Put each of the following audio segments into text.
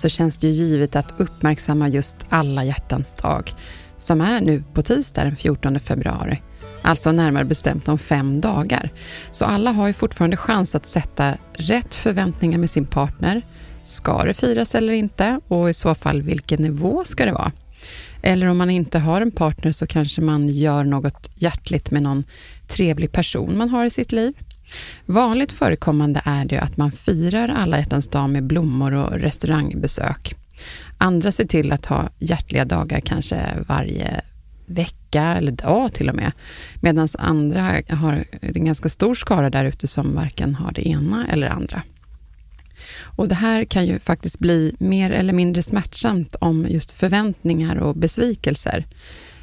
så känns det ju givet att uppmärksamma just alla hjärtans dag, som är nu på tisdag den 14 februari. Alltså närmare bestämt om fem dagar. Så alla har ju fortfarande chans att sätta rätt förväntningar med sin partner. Ska det firas eller inte? Och i så fall, vilken nivå ska det vara? Eller om man inte har en partner så kanske man gör något hjärtligt med någon trevlig person man har i sitt liv. Vanligt förekommande är det att man firar alla hjärtans dag med blommor och restaurangbesök. Andra ser till att ha hjärtliga dagar kanske varje vecka eller dag till och med. Medan andra har en ganska stor skara där ute som varken har det ena eller andra. Och det här kan ju faktiskt bli mer eller mindre smärtsamt om just förväntningar och besvikelser.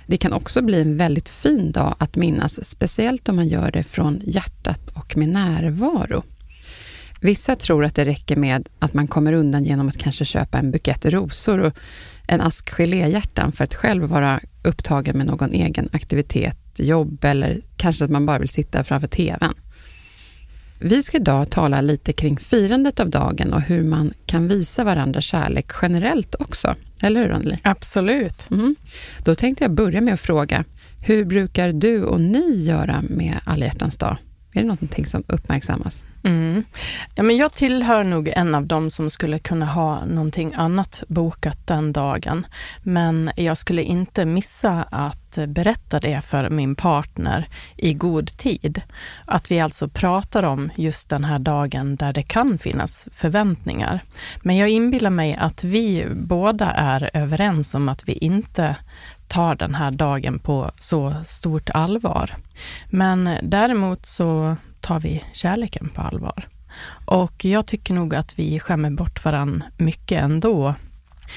Det kan också bli en väldigt fin dag att minnas, speciellt om man gör det från hjärtat och med närvaro. Vissa tror att det räcker med att man kommer undan genom att kanske köpa en bukett rosor och en ask geléhjärtan för att själv vara upptagen med någon egen aktivitet, jobb eller kanske att man bara vill sitta framför TVn. Vi ska idag tala lite kring firandet av dagen och hur man kan visa varandra kärlek generellt också. Eller hur, Anneli? Absolut. Mm. Då tänkte jag börja med att fråga, hur brukar du och ni göra med alla hjärtans dag? Är det någonting som uppmärksammas? Mm. Ja, men jag tillhör nog en av dem som skulle kunna ha någonting annat bokat den dagen. Men jag skulle inte missa att berätta det för min partner i god tid. Att vi alltså pratar om just den här dagen där det kan finnas förväntningar. Men jag inbillar mig att vi båda är överens om att vi inte tar den här dagen på så stort allvar. Men däremot så tar vi kärleken på allvar. Och jag tycker nog att vi skämmer bort varann mycket ändå.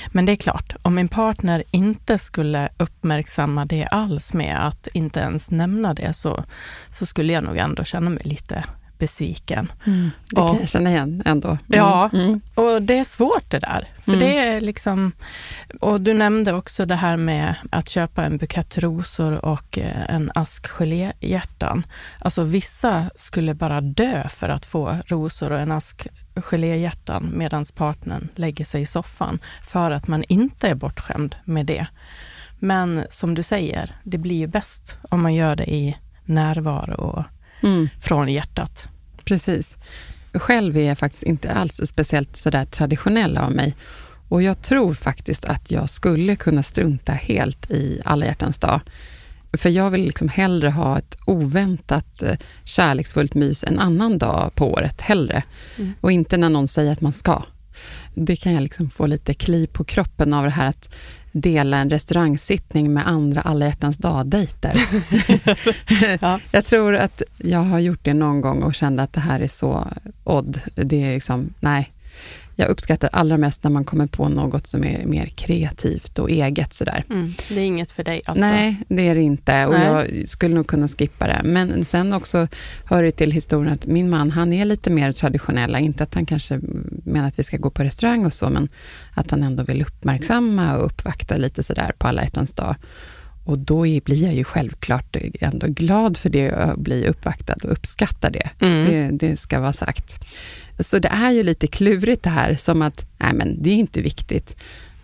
Men det är klart, om min partner inte skulle uppmärksamma det alls med att inte ens nämna det, så, så skulle jag nog ändå känna mig lite besviken. Mm, det och, kan jag känna igen ändå. Mm. Ja, mm. och det är svårt det där. För mm. det är liksom, och du nämnde också det här med att köpa en bukett rosor och eh, en ask geléhjärtan. Alltså vissa skulle bara dö för att få rosor och en ask geléhjärtan medan partnern lägger sig i soffan för att man inte är bortskämd med det. Men som du säger, det blir ju bäst om man gör det i närvaro och mm. från hjärtat. Precis. Själv är jag faktiskt inte alls speciellt sådär traditionell av mig. Och jag tror faktiskt att jag skulle kunna strunta helt i alla hjärtans dag. För jag vill liksom hellre ha ett oväntat eh, kärleksfullt mys en annan dag på året, hellre. Mm. Och inte när någon säger att man ska. Det kan jag liksom få lite kli på kroppen av det här att dela en restaurangsittning med andra alla hjärtans dag-dejter. ja. Jag tror att jag har gjort det någon gång och kände att det här är så odd. Det är liksom, nej, jag uppskattar allra mest när man kommer på något som är mer kreativt och eget sådär. Mm, det är inget för dig alltså? Nej, det är det inte och Nej. jag skulle nog kunna skippa det. Men sen också hör det till historien att min man, han är lite mer traditionell. Inte att han kanske menar att vi ska gå på restaurang och så, men att han ändå vill uppmärksamma och uppvakta lite sådär på alla hjärtans dag. Och då blir jag ju självklart ändå glad för det och bli uppvaktad och uppskattar det. Mm. det. Det ska vara sagt. Så det är ju lite klurigt det här, som att, nej men det är inte viktigt.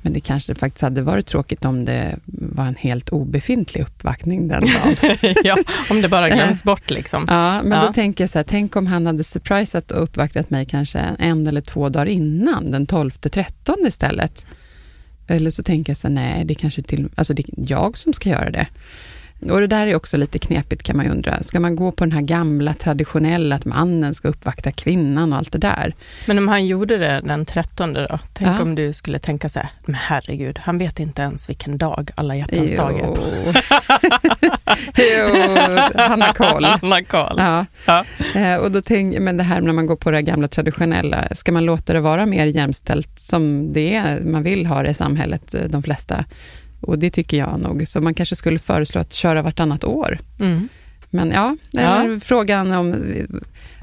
Men det kanske faktiskt hade varit tråkigt om det var en helt obefintlig uppvaktning den dagen. ja, om det bara glöms bort liksom. Ja, men Ja. då tänker jag så här, tänk om han hade surprisat och uppvaktat mig kanske en eller två dagar innan, den 12-13 istället. Eller så tänker jag så här, nej, det kanske till, alltså det är jag som ska göra det. Och det där är också lite knepigt kan man ju undra. Ska man gå på den här gamla traditionella, att mannen ska uppvakta kvinnan och allt det där? Men om han gjorde det den 13 då? Tänk Ja. om du skulle tänka så här, men herregud, han vet inte ens vilken dag alla hjärtans Jo. dag är på. jo, han har koll. Han har koll. Ja. Ja. Eh, och då tänk, men det här när man går på det gamla traditionella, ska man låta det vara mer jämställt som det är, man vill ha det i samhället, eh, de flesta? Och det tycker jag nog. Så man kanske skulle föreslå att köra vartannat år. Mm. Men ja, det Ja. är frågan om eh,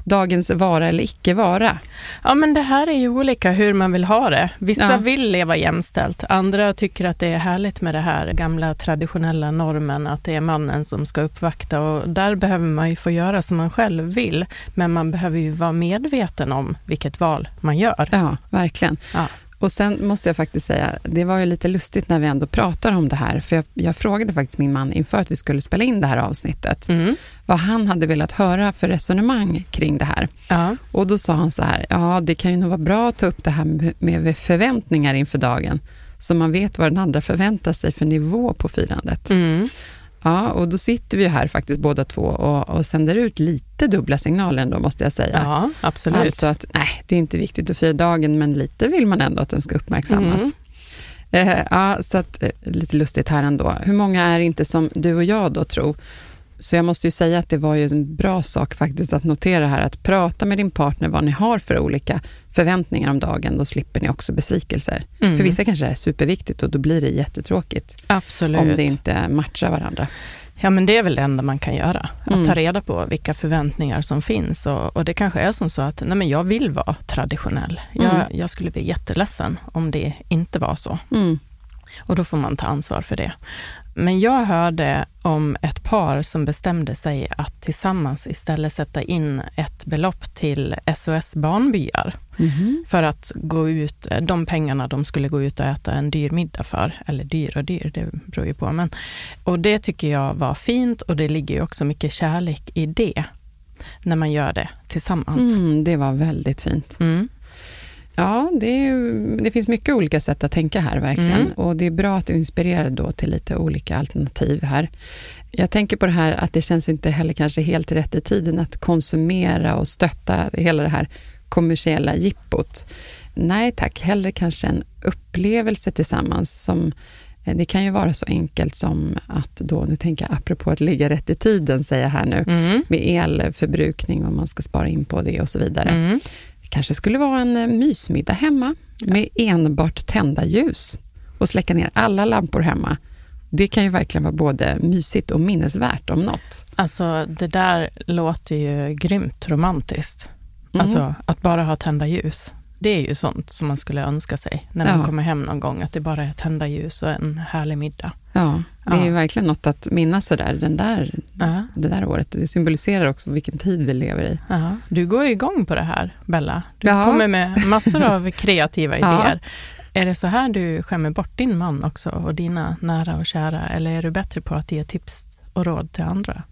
dagens vara eller icke vara. Ja, men det här är ju olika hur man vill ha det. Vissa Ja. vill leva jämställt, andra tycker att det är härligt med det här gamla traditionella normen att det är mannen som ska uppvakta och där behöver man ju få göra som man själv vill, men man behöver ju vara medveten om vilket val man gör. Ja, verkligen. Ja. Och sen måste jag faktiskt säga, det var ju lite lustigt när vi ändå pratar om det här, för jag, jag frågade faktiskt min man inför att vi skulle spela in det här avsnittet, Mm. vad han hade velat höra för resonemang kring det här. Ja. Och då sa han så här, ja det kan ju nog vara bra att ta upp det här med, förväntningar inför dagen, så man vet vad den andra förväntar sig för nivå på firandet. Mm. Ja, och då sitter vi här faktiskt båda två och, och sänder ut lite dubbla signaler ändå, måste jag säga. ja, absolut. Alltså att, nej, det är inte viktigt att fira dagen, men lite vill man ändå att den ska uppmärksammas. Mm. Eh, ja, så att, eh, lite lustigt här ändå. Hur många är inte som du och jag då tror? Så jag måste ju säga att det var ju en bra sak faktiskt att notera här, att prata med din partner vad ni har för olika förväntningar om dagen, då slipper ni också besvikelser. Mm. För vissa kanske det är superviktigt och då blir det jättetråkigt Absolut. om det inte matchar varandra. Ja, men det är väl det enda man kan göra. Mm. Att ta reda på vilka förväntningar som finns. Och, och det kanske är som så att nej, men jag vill vara traditionell. Jag, Mm. jag skulle bli jätteledsen om det inte var så. Mm. Och då får man ta ansvar för det. Men jag hörde om ett par som bestämde sig att tillsammans istället sätta in ett belopp till SOS Barnbyar Mhm. för att gå ut, de pengarna de skulle gå ut och äta en dyr middag för, eller dyr och dyr, det beror ju på. Men, och det tycker jag var fint och det ligger ju också mycket kärlek i det, när man gör det tillsammans. Mm, det var väldigt fint. Mm. Ja, det, är, det finns mycket olika sätt att tänka här verkligen. Mm. Och det är bra att du inspirerar då till lite olika alternativ här. Jag tänker på det här att det känns inte heller kanske helt rätt i tiden att konsumera och stötta hela det här kommersiella jippot. Nej tack, hellre kanske en upplevelse tillsammans som eh, det kan ju vara så enkelt som att då, nu tänker jag apropå att ligga rätt i tiden, säger jag här nu, Mm. med elförbrukning och man ska spara in på det och så vidare. Mm. Kanske skulle vara en eh, mysmiddag hemma med enbart tända ljus och släcka ner alla lampor hemma. Det kan ju verkligen vara både mysigt och minnesvärt om något. Alltså det där låter ju grymt romantiskt. Mm. Alltså att bara ha tända ljus. Det är ju sånt som man skulle önska sig när man Ja. kommer hem någon gång, att det bara är tända ljus och en härlig middag. Ja, det är ju verkligen något att minnas sådär, den där, Ja. det där året. Det symboliserar också vilken tid vi lever i. Ja. Du går ju igång på det här, Bella. Du Ja. kommer med massor av kreativa idéer. Är det så här du skämmer bort din man också och dina nära och kära, eller är du bättre på att ge tips och råd till andra?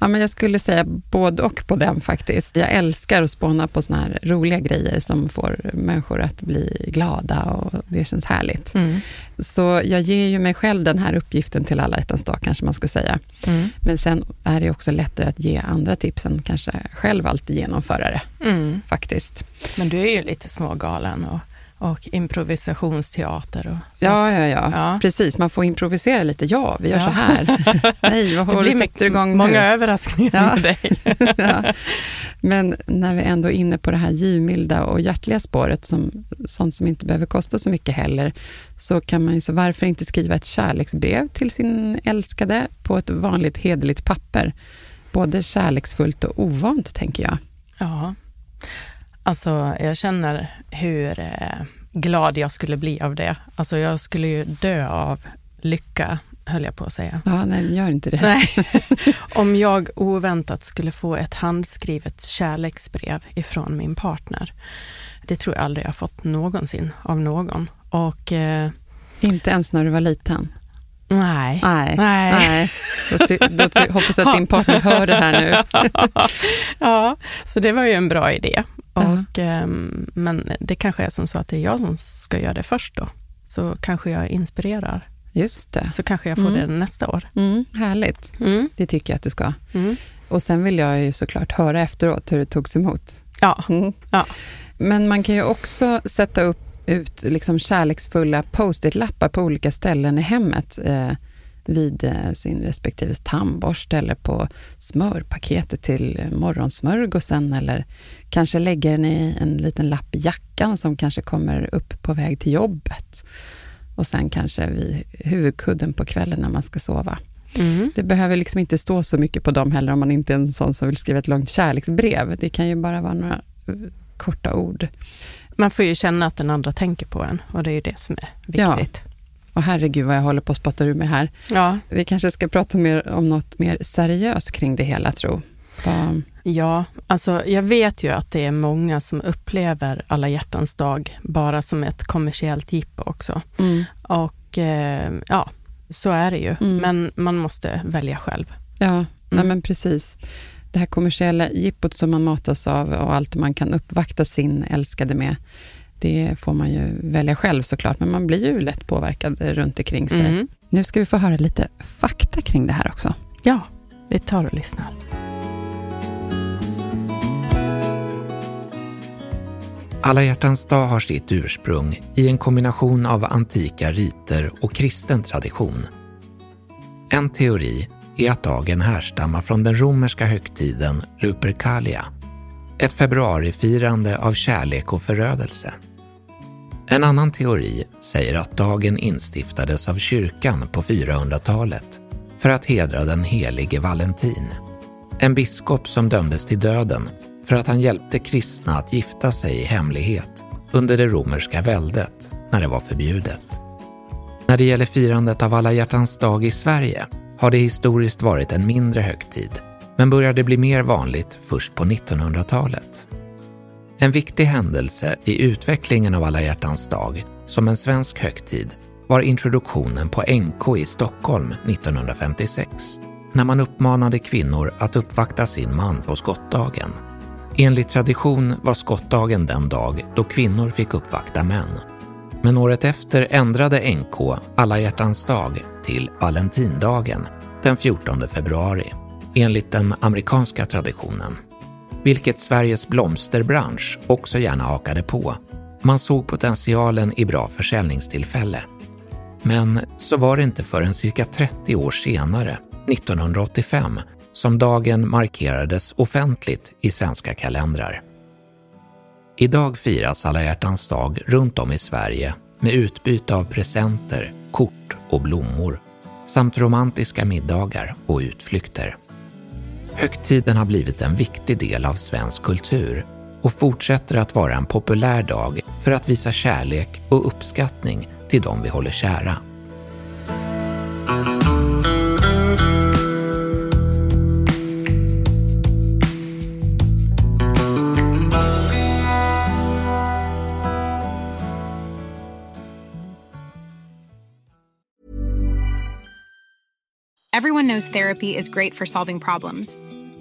Ja, men jag skulle säga både och på den faktiskt. Jag älskar att spåna på såna här roliga grejer som får människor att bli glada och det känns härligt. Mm. Så jag ger ju mig själv den här uppgiften till alla hjärtans dag, kanske man ska säga. Mm. Men sen är det också lättare att ge andra tips än kanske själv alltid genomföra det, Mm. faktiskt. Men du är ju lite smågalen och, och improvisationsteater och. Ja, ja, ja, Ja. Precis. Man får improvisera lite. Ja, vi gör Ja. så här. Nej, vad har du sätter igång många nu? överraskningar Ja. med dig. ja. Men när vi ändå är inne på det här givmilda och hjärtliga spåret, som, sånt som inte behöver kosta så mycket heller, så kan man ju, så varför inte skriva ett kärleksbrev till sin älskade på ett vanligt hederligt papper? Både kärleksfullt och ovant, tänker jag. Ja, alltså jag känner hur eh, glad jag skulle bli av det. Alltså jag skulle ju dö av lycka, höll jag på att säga. Ja, nej, gör inte det. Nej. Om jag oväntat skulle få ett handskrivet kärleksbrev ifrån min partner. Det tror jag aldrig jag fått någonsin av någon. Och eh, Inte ens när du var liten? Nej. Nej. Nej. Nej. Då, ty, då ty, hoppas jag att din partner hör det här nu. ja, så det var ju en bra idé. Och, ehm, men det kanske är som så att det är jag som ska göra det först då. Så kanske jag inspirerar. Just det. Så kanske jag får Mm. det nästa år. Mm, härligt. Mm. Det tycker jag att du ska. Mm. Och sen vill jag ju såklart höra efteråt hur det togs emot. Ja. Mm. Ja. Men man kan ju också sätta upp ut liksom kärleksfulla post-it-lappar på olika ställen i hemmet. Eh, vid eh, sin respektive tandborste eller på smörpaketet till morgonsmörgåsen eller kanske lägga den i en liten lapp i jackan som kanske kommer upp på väg till jobbet. Och sen kanske vid huvudkudden på kvällen när man ska sova. Mm. Det behöver liksom inte stå så mycket på dem heller om man inte är en sån som vill skriva ett långt kärleksbrev. Det kan ju bara vara några eh, korta ord. Man får ju känna att den andra tänker på en och det är ju det som är Ja. Och herregud vad jag håller på att spotta ur mig här. Ja, Vi kanske ska prata mer om något mer seriöst kring det hela, tro. Ja, alltså jag vet ju att det är många som upplever alla hjärtans dag bara som ett kommersiellt jippo också. Mm. Och eh, ja, så är det ju. Mm. Men man måste välja själv. Ja, nej Mm. men precis. Det här kommersiella jippot som man matas av och allt man kan uppvakta sin älskade med, det får man ju välja själv såklart, men man blir ju lätt påverkad runt omkring sig. Mm. Nu ska vi få höra lite fakta kring det här också. Ja, vi tar och lyssnar. Alla hjärtans dag har sitt ursprung i en kombination av antika riter och kristen tradition. En teori är att dagen härstammar från den romerska högtiden Lupercalia, ett februarifirande av kärlek och förödelse. En annan teori säger att dagen instiftades av kyrkan på 400-talet för att hedra den helige Valentin, en biskop som dömdes till döden för att han hjälpte kristna att gifta sig i hemlighet under det romerska väldet när det var förbjudet. När det gäller firandet av alla hjärtans dag i Sverige har det historiskt varit en mindre högtid, men började bli mer vanligt först på 1900-talet. En viktig händelse i utvecklingen av alla hjärtans dag som en svensk högtid var introduktionen på NK i Stockholm 1956, när man uppmanade kvinnor att uppvakta sin man på skottdagen. Enligt tradition var skottdagen den dag då kvinnor fick uppvakta män. Men året efter ändrade NK alla hjärtans dag till Valentindagen den 14 februari, enligt den amerikanska traditionen. Vilket Sveriges blomsterbransch också gärna hakade på. Man såg potentialen i bra försäljningstillfälle. Men så var det inte förrän cirka 30 år senare, 1985, som dagen markerades offentligt i svenska kalendrar. Idag firas alla hjärtans dag runt om i Sverige med utbyte av presenter, kort och blommor samt romantiska middagar och utflykter. Högtiden har blivit en viktig del av svensk kultur och fortsätter att vara en populär dag för att visa kärlek och uppskattning till de vi håller kära. Everyone knows therapy is great for solving problems,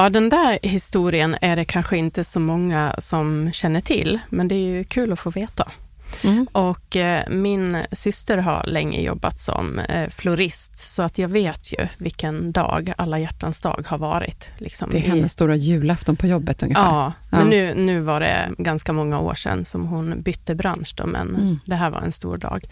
Ja, den där historien är det kanske inte så många som känner till, men det är ju kul att få veta. Mm. Och eh, min syster har länge jobbat som eh, florist, så att jag vet ju vilken dag alla hjärtans dag har varit. Liksom, det är hennes i... stora julafton på jobbet ungefär. Ja, ja. men nu, nu var det ganska många år sedan som hon bytte bransch då, men mm. det här var en stor dag.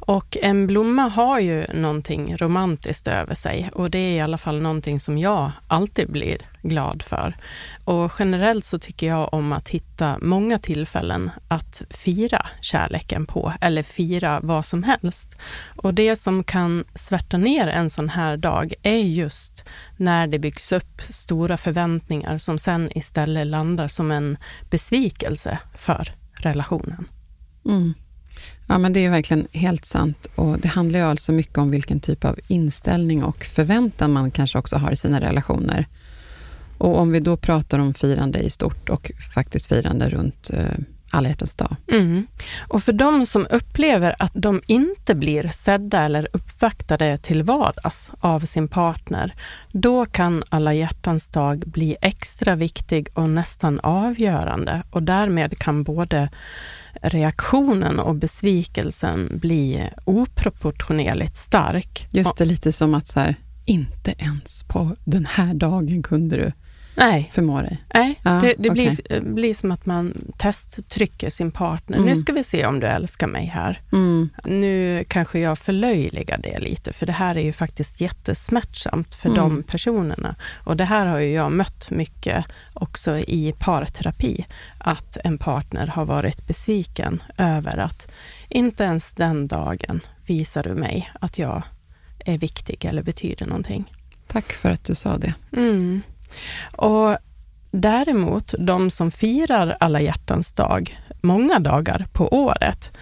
Och en blomma har ju någonting romantiskt över sig och det är i alla fall någonting som jag alltid blir glad för. Och generellt så tycker jag om att hitta många tillfällen att fira kärleken på, eller fira vad som helst. Och det som kan svärta ner en sån här dag är just när det byggs upp stora förväntningar som sen istället landar som en besvikelse för relationen. Mm. Ja, men det är verkligen helt sant. Och Det handlar ju alltså mycket om vilken typ av inställning och förväntan man kanske också har i sina relationer. Och om vi då pratar om firande i stort och faktiskt firande runt eh, alla hjärtans dag. Mm. Och för de som upplever att de inte blir sedda eller uppvaktade till vardags av sin partner, då kan alla hjärtans dag bli extra viktig och nästan avgörande och därmed kan både reaktionen och besvikelsen bli oproportionerligt stark. Just det, lite som att så här, inte ens på den här dagen kunde du Nej. förmå dig? Nej, ja, det, det okay. blir, blir som att man testtrycker sin partner. Mm. Nu ska vi se om du älskar mig här. Mm. Nu kanske jag förlöjligar det lite, för det här är ju faktiskt jättesmärtsamt för mm. de personerna. Och det här har ju jag mött mycket också i parterapi, att en partner har varit besviken över att inte ens den dagen visar du mig att jag är viktig eller betyder någonting. Tack för att du sa det. Mm. Och däremot, de som firar alla hjärtans dag många dagar på året,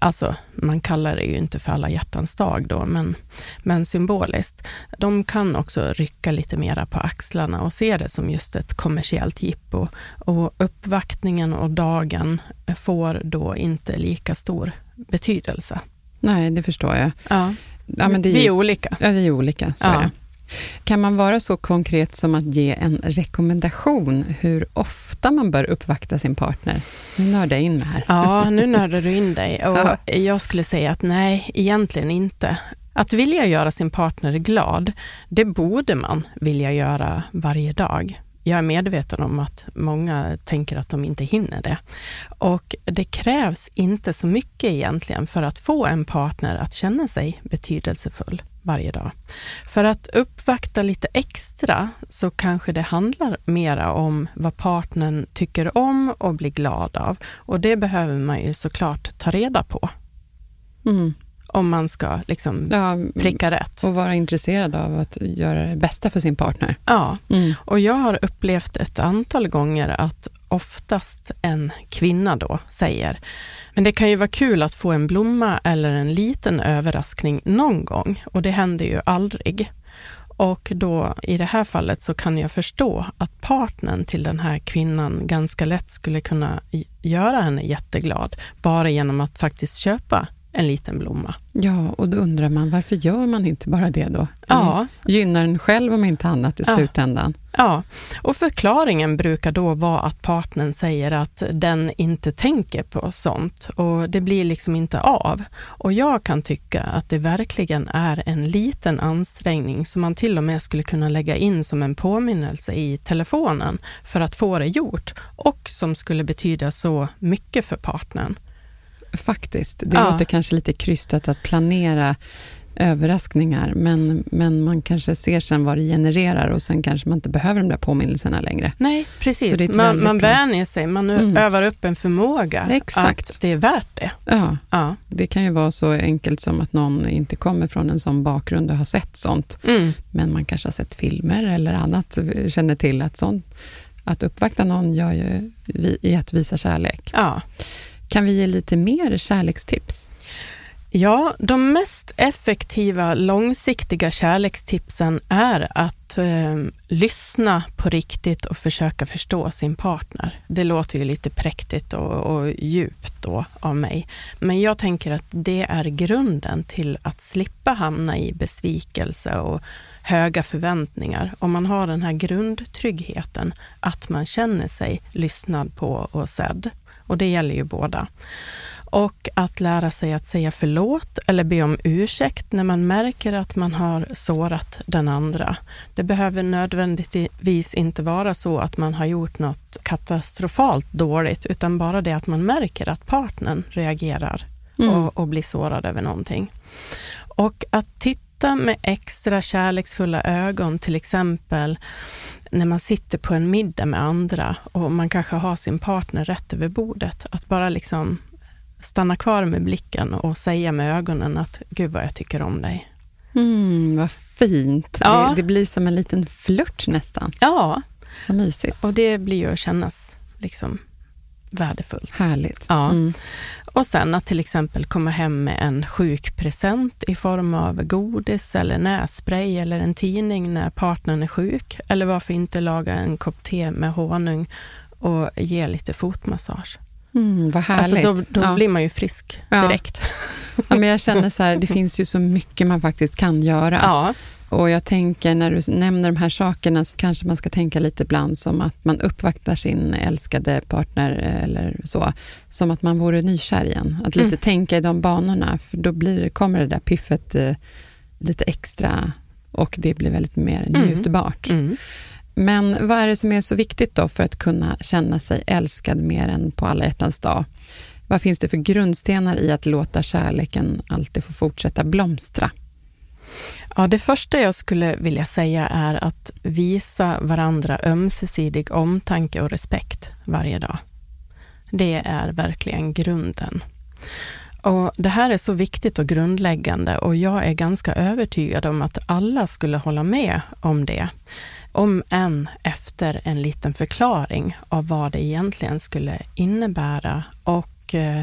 alltså man kallar det ju inte för alla hjärtans dag då, men, men symboliskt, de kan också rycka lite mera på axlarna och se det som just ett kommersiellt jippo. Och uppvaktningen och dagen får då inte lika stor betydelse. Nej, det förstår jag. Ja. ja men det är, vi är olika. Ja, vi är olika, så ja. är det. Kan man vara så konkret som att ge en rekommendation hur ofta man bör uppvakta sin partner? Nu nördar jag in mig här. Ja, nu nördar du in dig. Och ja. Jag skulle säga att nej, egentligen inte. Att vilja göra sin partner glad, det borde man vilja göra varje dag. Jag är medveten om att många tänker att de inte hinner det. Och det krävs inte så mycket egentligen för att få en partner att känna sig betydelsefull varje dag. För att uppvakta lite extra så kanske det handlar mera om vad partnern tycker om och blir glad av. Och det behöver man ju såklart ta reda på. Mm. Om man ska liksom ja, pricka rätt. Och vara intresserad av att göra det bästa för sin partner. Ja, mm. och jag har upplevt ett antal gånger att oftast en kvinna då säger, men det kan ju vara kul att få en blomma eller en liten överraskning någon gång och det händer ju aldrig. Och då i det här fallet så kan jag förstå att partnern till den här kvinnan ganska lätt skulle kunna göra henne jätteglad bara genom att faktiskt köpa en liten blomma. Ja, och då undrar man varför gör man inte bara det då? Ja. Gynnar den själv om inte annat i ja. slutändan? Ja, och förklaringen brukar då vara att partnern säger att den inte tänker på sånt och det blir liksom inte av. Och jag kan tycka att det verkligen är en liten ansträngning som man till och med skulle kunna lägga in som en påminnelse i telefonen för att få det gjort och som skulle betyda så mycket för partnern. Faktiskt. Det ja. låter kanske lite krystat att planera överraskningar, men, men man kanske ser sen vad det genererar och sen kanske man inte behöver de där påminnelserna längre. Nej, precis. Man, man vänjer sig, man mm. övar upp en förmåga Exakt. att det är värt det. Ja. ja, det kan ju vara så enkelt som att någon inte kommer från en sån bakgrund och har sett sånt, mm. men man kanske har sett filmer eller annat, känner till att sånt, att uppvakta någon gör ju i att visa kärlek. Ja. Kan vi ge lite mer kärlekstips? Ja, de mest effektiva långsiktiga kärlekstipsen är att eh, lyssna på riktigt och försöka förstå sin partner. Det låter ju lite präktigt och, och djupt då av mig, men jag tänker att det är grunden till att slippa hamna i besvikelse och höga förväntningar. Om man har den här grundtryggheten, att man känner sig lyssnad på och sedd. Och det gäller ju båda. Och att lära sig att säga förlåt eller be om ursäkt när man märker att man har sårat den andra. Det behöver nödvändigtvis inte vara så att man har gjort något katastrofalt dåligt, utan bara det att man märker att partnern reagerar mm. och, och blir sårad över någonting. Och att titta med extra kärleksfulla ögon, till exempel när man sitter på en middag med andra och man kanske har sin partner rätt över bordet, att bara liksom stanna kvar med blicken och säga med ögonen att gud vad jag tycker om dig. Mm, vad fint. Ja. Det, det, blir som en liten flört nästan. Ja. Vad mysigt. Och det blir ju att kännas liksom värdefullt. Härligt. Ja. Mm. Och sen att till exempel komma hem med en sjukpresent i form av godis eller nässpray eller en tidning när partnern är sjuk. Eller varför inte laga en kopp te med honung och ge lite fotmassage. Mm, vad härligt. Alltså då, då ja. blir man ju frisk direkt. Ja. ja. men jag känner så här, det finns ju så mycket man faktiskt kan göra. Ja. Och jag tänker när du nämner de här sakerna så kanske man ska tänka lite ibland som att man uppvaktar sin älskade partner eller så, som att man vore nykär igen. Att lite mm. tänka i de banorna, för då blir, kommer det där piffet eh, lite extra och det blir väldigt mer mm. njutbart. Mm. Men vad är det som är så viktigt då för att kunna känna sig älskad mer än på alla hjärtans dag? Vad finns det för grundstenar i att låta kärleken alltid få fortsätta blomstra? Ja, det första jag skulle vilja säga är att visa varandra ömsesidig omtanke och respekt varje dag. Det är verkligen grunden. Och Det här är så viktigt och grundläggande och jag är ganska övertygad om att alla skulle hålla med om det om än efter en liten förklaring av vad det egentligen skulle innebära och eh,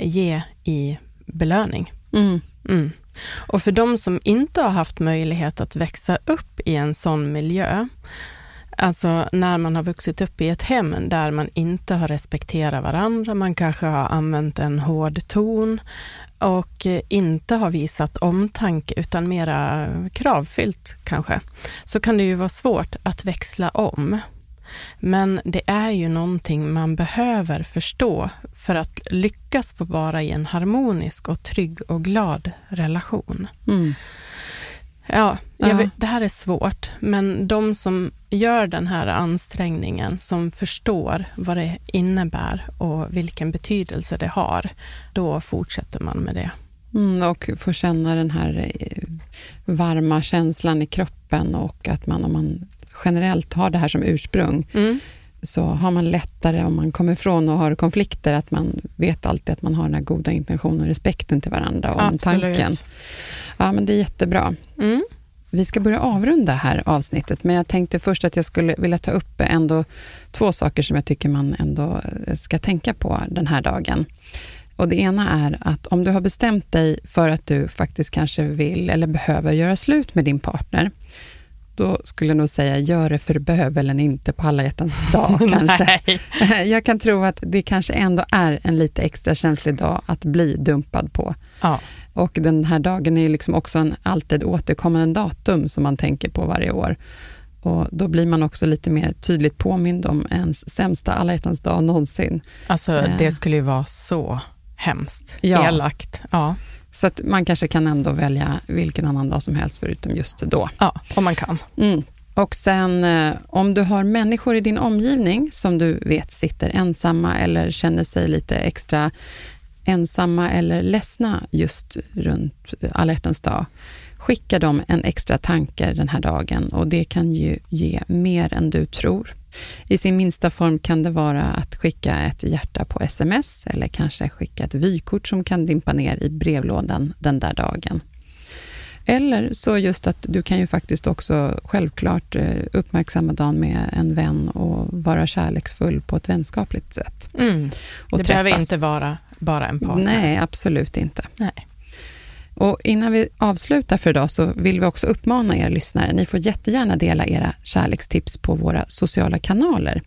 ge i belöning. Mm. Mm. Och för de som inte har haft möjlighet att växa upp i en sån miljö, alltså när man har vuxit upp i ett hem där man inte har respekterat varandra, man kanske har använt en hård ton, och inte har visat omtanke utan mera kravfyllt kanske, så kan det ju vara svårt att växla om. Men det är ju någonting man behöver förstå för att lyckas få vara i en harmonisk och trygg och glad relation. Mm. Ja, vet, det här är svårt, men de som gör den här ansträngningen, som förstår vad det innebär och vilken betydelse det har, då fortsätter man med det. Mm, och får känna den här eh, varma känslan i kroppen och att man, om man generellt har det här som ursprung, mm. så har man lättare om man kommer ifrån och har konflikter, att man vet alltid att man har den här goda intentionen och respekten till varandra och tanken. Ja, men det är jättebra. Mm. Vi ska börja avrunda här avsnittet, men jag tänkte först att jag skulle vilja ta upp ändå två saker som jag tycker man ändå ska tänka på den här dagen. Och Det ena är att om du har bestämt dig för att du faktiskt kanske vill eller behöver göra slut med din partner, då skulle jag nog säga, gör det för bövelen, inte på alla hjärtans dag kanske. jag kan tro att det kanske ändå är en lite extra känslig dag att bli dumpad på. Ja. Och den här dagen är liksom också en alltid återkommande datum som man tänker på varje år. Och Då blir man också lite mer tydligt påmind om ens sämsta alla hjärtans dag någonsin. Alltså eh. det skulle ju vara så hemskt, ja. elakt. Ja. Så att man kanske kan ändå välja vilken annan dag som helst förutom just då. Ja, om man kan. Mm. Och sen eh, om du har människor i din omgivning som du vet sitter ensamma eller känner sig lite extra ensamma eller ledsna just runt alla hjärtans dag, skicka dem en extra tanke den här dagen och det kan ju ge mer än du tror. I sin minsta form kan det vara att skicka ett hjärta på sms eller kanske skicka ett vykort som kan dimpa ner i brevlådan den där dagen. Eller så just att du kan ju faktiskt också självklart eh, uppmärksamma dagen med en vän och vara kärleksfull på ett vänskapligt sätt. Mm. det behöver inte vara bara en partner. Nej, absolut inte. Nej. Och innan vi avslutar för idag så vill vi också uppmana er lyssnare, ni får jättegärna dela era kärlekstips på våra sociala kanaler.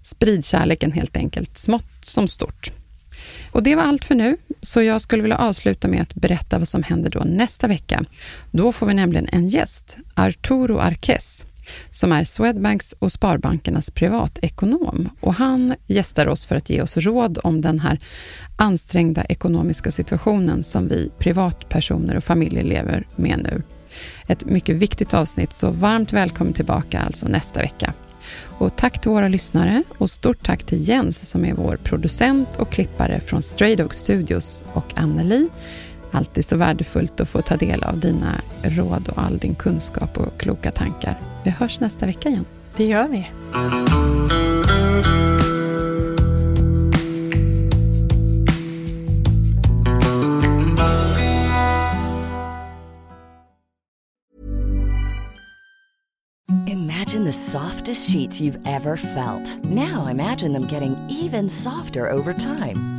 Sprid kärleken helt enkelt, smått som stort. Och det var allt för nu, så jag skulle vilja avsluta med att berätta vad som händer då nästa vecka. Då får vi nämligen en gäst, Arturo Arquez som är Swedbanks och Sparbankernas privatekonom. Och han gästar oss för att ge oss råd om den här ansträngda ekonomiska situationen som vi privatpersoner och familjer lever med nu. Ett mycket viktigt avsnitt, så varmt välkommen tillbaka alltså nästa vecka. Och tack till våra lyssnare och stort tack till Jens som är vår producent och klippare från Stray Dog Studios och Anneli. Alltid så värdefullt att få ta del av dina råd och all din kunskap och kloka tankar. Vi hörs nästa vecka igen. Det gör vi. Imagine the softest sheets you've ever felt. Now imagine them getting even softer over time.